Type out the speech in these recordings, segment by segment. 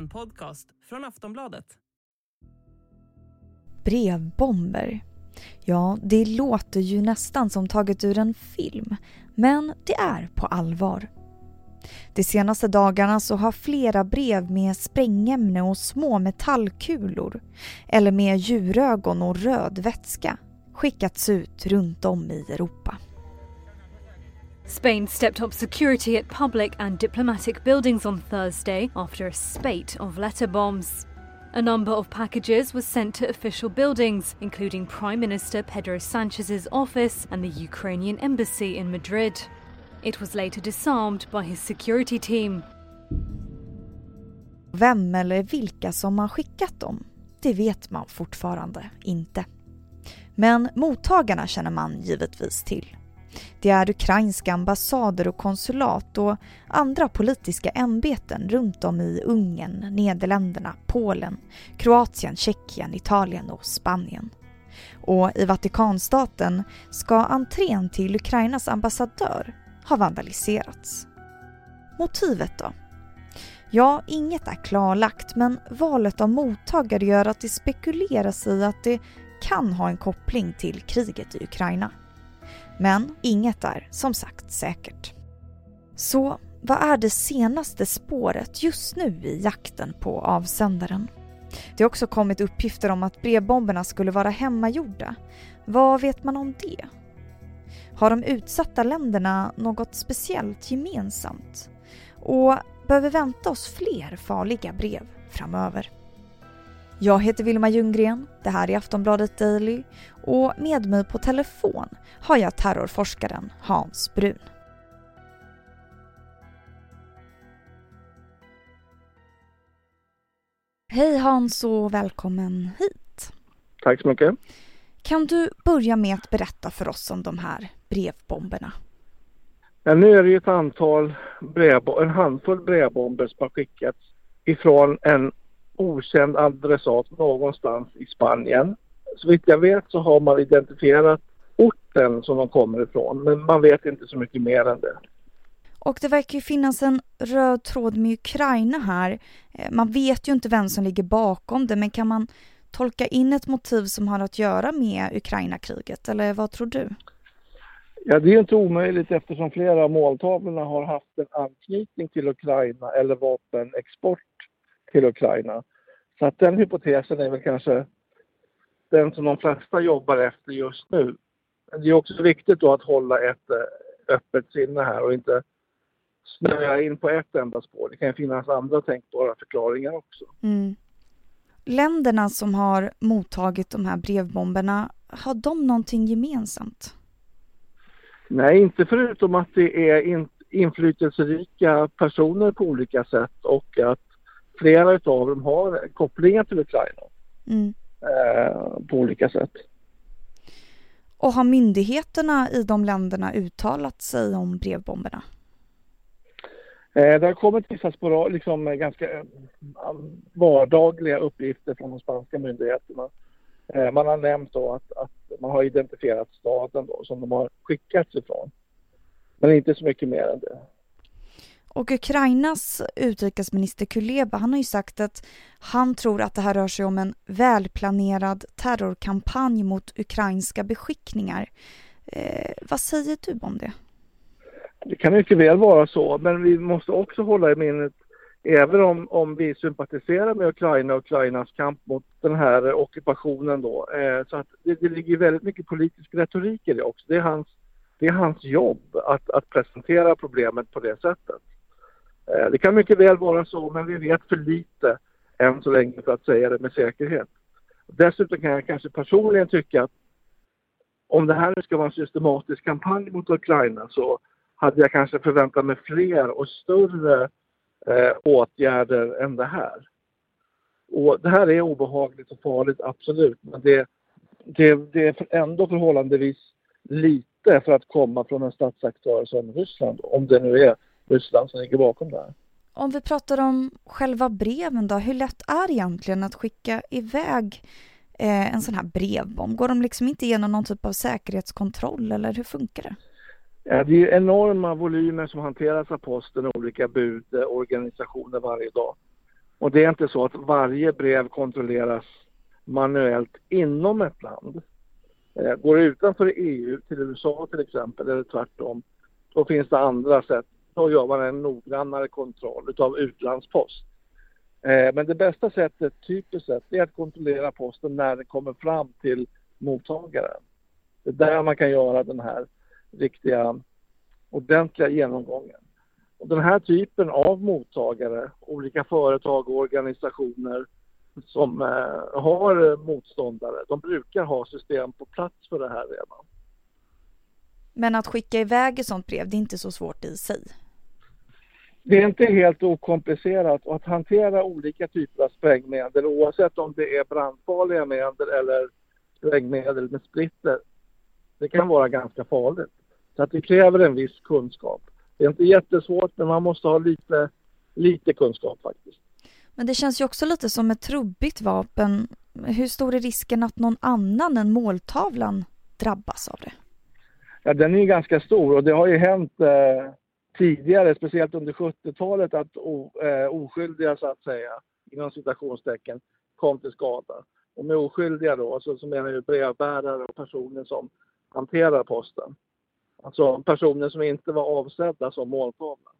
En podcast från Aftonbladet. Brevbomber. Ja, det låter ju nästan som taget ur en film, men det är på allvar. De senaste dagarna så har flera brev med sprängämne och små metallkulor eller med djurögon och röd vätska skickats ut runt om i Europa. Spain stepped up security at public and diplomatic buildings on Thursday after a spate of letter bombs. A number of packages were sent to official buildings, including Prime Minister Pedro Sanchez's office and the Ukrainian embassy in Madrid. It was later disarmed by his security team. Vem eller vilka som har skickat dem, det vet man fortfarande inte. Men mottagarna känner man givetvis till. Det är ukrainska ambassader och konsulat och andra politiska ämbeten runt om i Ungern, Nederländerna, Polen, Kroatien, Tjeckien, Italien och Spanien. Och i Vatikanstaten ska entrén till Ukrainas ambassadör ha vandaliserats. Motivet då? Ja, inget är klarlagt men valet av mottagare gör att det spekuleras i att det kan ha en koppling till kriget i Ukraina. Men inget är som sagt säkert. Så vad är det senaste spåret just nu i jakten på avsändaren? Det har också kommit uppgifter om att brevbomberna skulle vara hemmagjorda. Vad vet man om det? Har de utsatta länderna något speciellt gemensamt? Och behöver vi vänta oss fler farliga brev framöver? Jag heter Vilma Ljunggren, det här är Aftonbladet Daily och med mig på telefon har jag terrorforskaren Hans Brun. Hej Hans och välkommen hit. Tack så mycket. Kan du börja med att berätta för oss om de här brevbomberna? Ja, nu är det ju ett antal brev, en handfull brevbomber som har skickats ifrån en okänd adressat någonstans i Spanien. Så vitt jag vet så har man identifierat orten som de kommer ifrån men man vet inte så mycket mer än det. Och det verkar ju finnas en röd tråd med Ukraina här. Eh, man vet ju inte vem som ligger bakom det men kan man tolka in ett motiv som har att göra med Ukraina-kriget eller vad tror du? Ja, det är inte omöjligt eftersom flera av måltavlorna har haft en anknytning till Ukraina eller vapenexport till Ukraina. Så att den hypotesen är väl kanske den som de flesta jobbar efter just nu. Men det är också viktigt då att hålla ett eh, öppet sinne här och inte snöa in på ett enda spår. Det kan finnas andra tänkbara förklaringar också. Mm. Länderna som har mottagit de här brevbomberna, har de någonting gemensamt? Nej, inte förutom att det är inflytelserika personer på olika sätt och att flera av dem har kopplingar till Ukraina mm. eh, på olika sätt. Och har myndigheterna i de länderna uttalat sig om brevbomberna? Eh, det har kommit vissa sporad, liksom, ganska eh, vardagliga uppgifter från de spanska myndigheterna. Eh, man har nämnt då att, att, man har identifierat staden då, som de har skickats ifrån. Men inte så mycket mer än det. Och Ukrainas utrikesminister Kuleba, han har ju sagt att han tror att det här rör sig om en välplanerad terrorkampanj mot ukrainska beskickningar. Eh, vad säger du om det? Det kan mycket väl vara så, men vi måste också hålla i minnet Även om, om vi sympatiserar med Ukraina och Ukrainas kamp mot den här ockupationen då. Eh, så att det, det ligger väldigt mycket politisk retorik i det också. Det är hans, det är hans jobb att, att presentera problemet på det sättet. Eh, det kan mycket väl vara så, men vi vet för lite än så länge för att säga det med säkerhet. Dessutom kan jag kanske personligen tycka att om det här nu ska vara en systematisk kampanj mot Ukraina så hade jag kanske förväntat mig fler och större eh, åtgärder än det här. Och det här är obehagligt och farligt, absolut, men det, det, det är ändå förhållandevis lite för att komma från en statsaktör som Ryssland, om det nu är Ryssland som ligger bakom det här. Om vi pratar om själva breven då, hur lätt är det egentligen att skicka iväg eh, en sån här brevbomb? Går de liksom inte igenom någon typ av säkerhetskontroll eller hur funkar det? Ja, det är enorma volymer som hanteras av posten och olika budorganisationer varje dag. Och det är inte så att varje brev kontrolleras manuellt inom ett land. Eh, går det utanför EU till USA till exempel eller tvärtom, då finns det andra sätt. Då gör man en noggrannare kontroll av utlandspost. Eh, men det bästa sättet, typiskt sett, är att kontrollera posten när den kommer fram till mottagaren. Det är där man kan göra den här riktiga ordentliga genomgången. Och den här typen av mottagare, olika företag och organisationer som eh, har motståndare, de brukar ha system på plats för det här redan. Men att skicka iväg ett sånt brev, det är inte så svårt i sig? Det är inte helt okomplicerat att hantera olika typer av sprängmedel oavsett om det är brandfarliga medel eller sprängmedel med splitter. Det kan vara ganska farligt. Så att det kräver en viss kunskap. Det är inte jättesvårt men man måste ha lite, lite kunskap faktiskt. Men det känns ju också lite som ett trubbigt vapen. Hur stor är risken att någon annan än måltavlan drabbas av det? Ja, den är ju ganska stor och det har ju hänt eh, tidigare, speciellt under 70-talet, att o, eh, oskyldiga så att säga, inom citationstecken, kom till skada. Och med oskyldiga då, alltså, så menar jag brevbärare och personer som hanterar posten. Alltså personer som inte var avsedda som måltavla.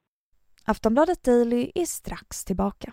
Aftonbladet Daily är strax tillbaka.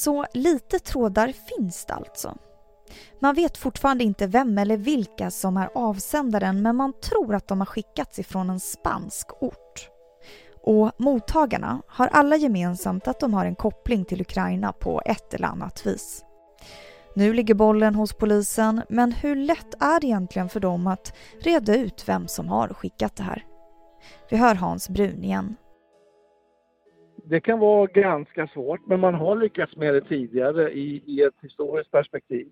Så lite trådar finns det alltså. Man vet fortfarande inte vem eller vilka som är avsändaren men man tror att de har skickats ifrån en spansk ort. Och mottagarna har alla gemensamt att de har en koppling till Ukraina på ett eller annat vis. Nu ligger bollen hos polisen, men hur lätt är det egentligen för dem att reda ut vem som har skickat det här? Vi hör Hans Brun igen. Det kan vara ganska svårt, men man har lyckats med det tidigare i, i ett historiskt perspektiv.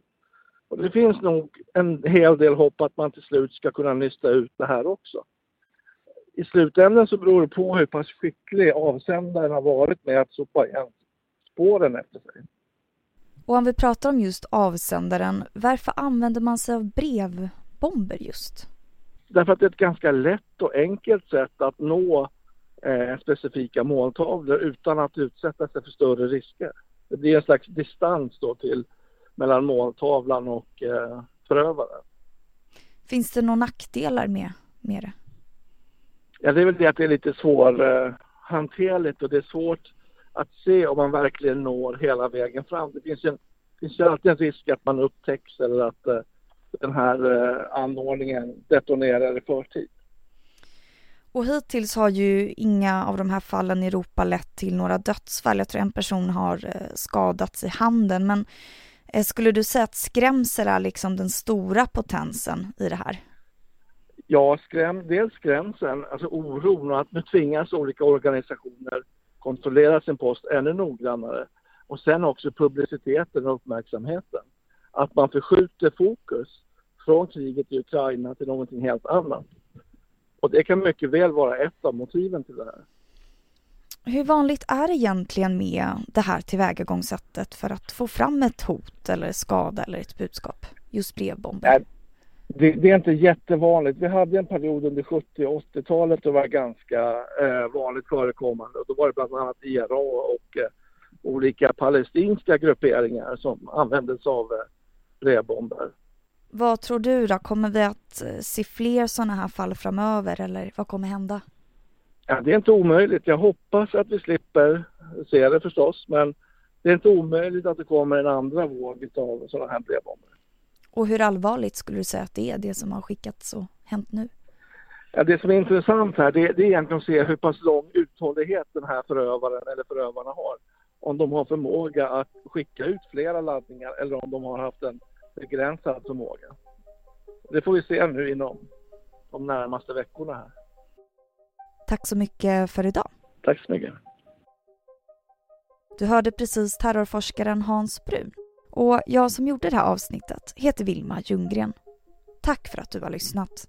Och det finns nog en hel del hopp att man till slut ska kunna nysta ut det här också. I slutändan så beror det på hur pass skicklig avsändaren har varit med att sopa igen spåren efter sig. Och om vi pratar om just avsändaren, varför använder man sig av brevbomber just? Därför att det är ett ganska lätt och enkelt sätt att nå eh, specifika måltavlor utan att utsätta sig för större risker. Det blir en slags distans då till mellan måltavlan och eh, förövaren. Finns det några nackdelar med, med det? Ja, det är väl det att det är lite svårhanterligt och det är svårt att se om man verkligen når hela vägen fram. Det finns ju, en, finns ju alltid en risk att man upptäcks eller att eh, den här eh, anordningen detonerar i förtid. Och hittills har ju inga av de här fallen i Europa lett till några dödsfall. Jag tror en person har eh, skadats i handen. Men eh, skulle du säga att skrämsel är liksom den stora potensen i det här? Ja, skräm, dels skrämseln, alltså oron och att nu tvingas olika organisationer kontrollera sin post ännu noggrannare. Och sen också publiciteten och uppmärksamheten. Att man förskjuter fokus från kriget i Ukraina till någonting helt annat. Och det kan mycket väl vara ett av motiven till det här. Hur vanligt är det egentligen med det här tillvägagångssättet för att få fram ett hot eller skada eller ett budskap? Just brevbomber. Det, det, är inte jättevanligt. Vi hade en period under 70 och 80-talet då det var ganska eh, vanligt förekommande. Då var det bland annat IRA och eh, olika palestinska grupperingar som använde sig av eh, brevbomber. Vad tror du då? Kommer vi att eh, se fler sådana här fall framöver eller vad kommer hända? Ja, det är inte omöjligt. Jag hoppas att vi slipper se det förstås, men det är inte omöjligt att det kommer en andra våg av sådana här brevbomber. Och hur allvarligt skulle du säga att det är, det som har skickats och hänt nu? Ja, det som är intressant här, det, det är egentligen att se hur pass lång uthållighet den här förövaren eller förövarna har. Om de har förmåga att skicka ut flera laddningar eller om de har haft en begränsad förmåga. Det får vi se nu inom de närmaste veckorna här. Tack så mycket för idag. Tack så mycket. Du hörde precis terrorforskaren Hans Brun. Och jag som gjorde det här avsnittet heter Vilma Ljunggren. Tack för att du har lyssnat.